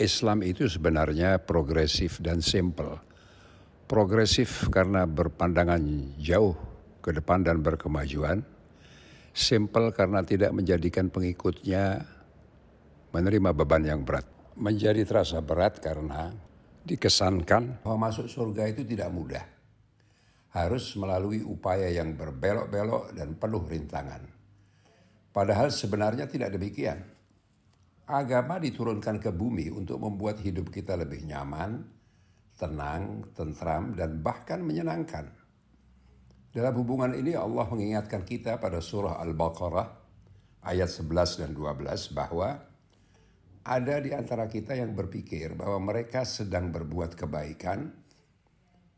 Islam itu sebenarnya progresif dan simple. Progresif karena berpandangan jauh ke depan dan berkemajuan. Simple karena tidak menjadikan pengikutnya menerima beban yang berat. Menjadi terasa berat karena dikesankan bahwa masuk surga itu tidak mudah. Harus melalui upaya yang berbelok-belok dan penuh rintangan. Padahal sebenarnya tidak demikian. Agama diturunkan ke bumi untuk membuat hidup kita lebih nyaman, tenang, tentram, dan bahkan menyenangkan. Dalam hubungan ini Allah mengingatkan kita pada surah Al-Baqarah ayat 11 dan 12 bahwa ada di antara kita yang berpikir bahwa mereka sedang berbuat kebaikan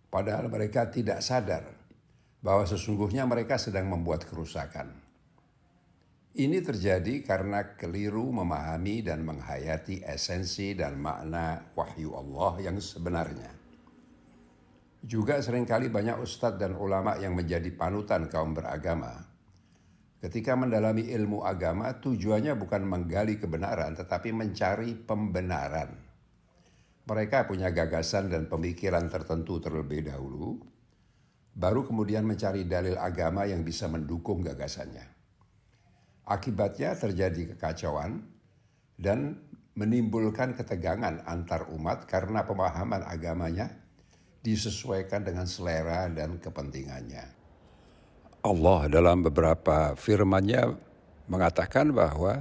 padahal mereka tidak sadar bahwa sesungguhnya mereka sedang membuat kerusakan. Ini terjadi karena keliru memahami dan menghayati esensi dan makna wahyu Allah yang sebenarnya. Juga sering kali banyak ustadz dan ulama yang menjadi panutan kaum beragama. Ketika mendalami ilmu agama, tujuannya bukan menggali kebenaran, tetapi mencari pembenaran. Mereka punya gagasan dan pemikiran tertentu terlebih dahulu, baru kemudian mencari dalil agama yang bisa mendukung gagasannya. Akibatnya terjadi kekacauan dan menimbulkan ketegangan antar umat karena pemahaman agamanya disesuaikan dengan selera dan kepentingannya. Allah dalam beberapa firman-Nya mengatakan bahwa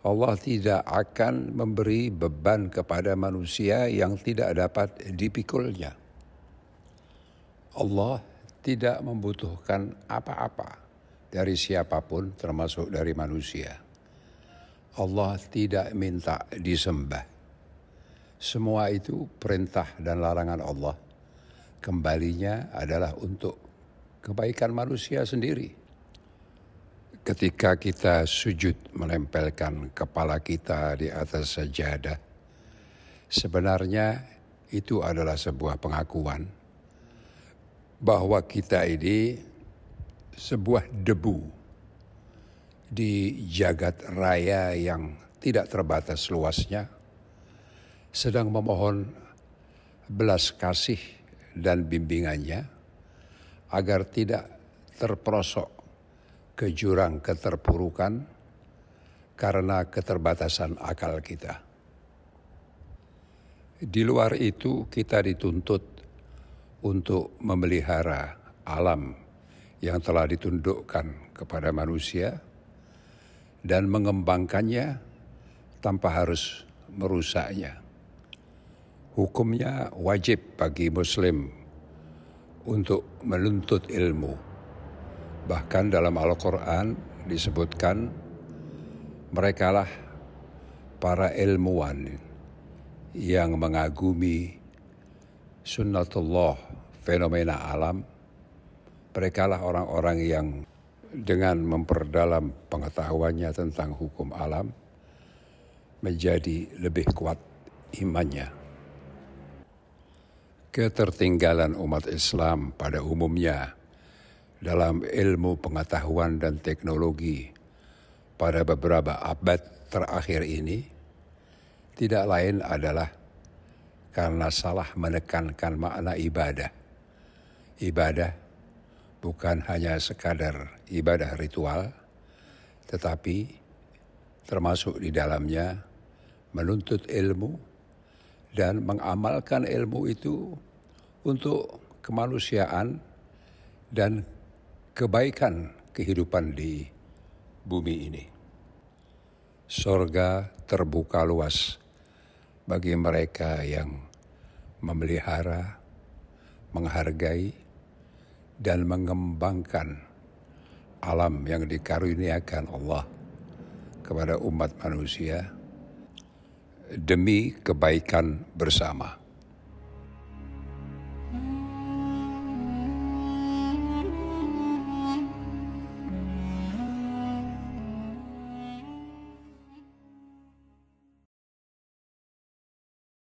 Allah tidak akan memberi beban kepada manusia yang tidak dapat dipikulnya. Allah tidak membutuhkan apa-apa dari siapa pun termasuk dari manusia. Allah tidak minta disembah semua itu perintah dan larangan Allah. Kembalinya adalah untuk kebaikan manusia sendiri. Ketika kita sujud menempelkan kepala kita di atas sajadah, sebenarnya itu adalah sebuah pengakuan bahwa kita ini sebuah debu di jagat raya yang tidak terbatas luasnya sedang memohon belas kasih dan bimbingannya agar tidak terperosok ke jurang keterpurukan karena keterbatasan akal kita. Di luar itu kita dituntut untuk memelihara alam yang telah ditundukkan kepada manusia dan mengembangkannya tanpa harus merusaknya hukumnya wajib bagi Muslim untuk menuntut ilmu. Bahkan dalam Al-Quran disebutkan merekalah para ilmuwan yang mengagumi sunnatullah fenomena alam. Merekalah orang-orang yang dengan memperdalam pengetahuannya tentang hukum alam menjadi lebih kuat imannya ketertinggalan umat Islam pada umumnya dalam ilmu pengetahuan dan teknologi pada beberapa abad terakhir ini tidak lain adalah karena salah menekankan makna ibadah. Ibadah bukan hanya sekadar ibadah ritual, tetapi termasuk di dalamnya menuntut ilmu dan mengamalkan ilmu itu untuk kemanusiaan dan kebaikan kehidupan di bumi ini. Sorga terbuka luas bagi mereka yang memelihara, menghargai, dan mengembangkan alam yang dikaruniakan Allah kepada umat manusia demi kebaikan bersama.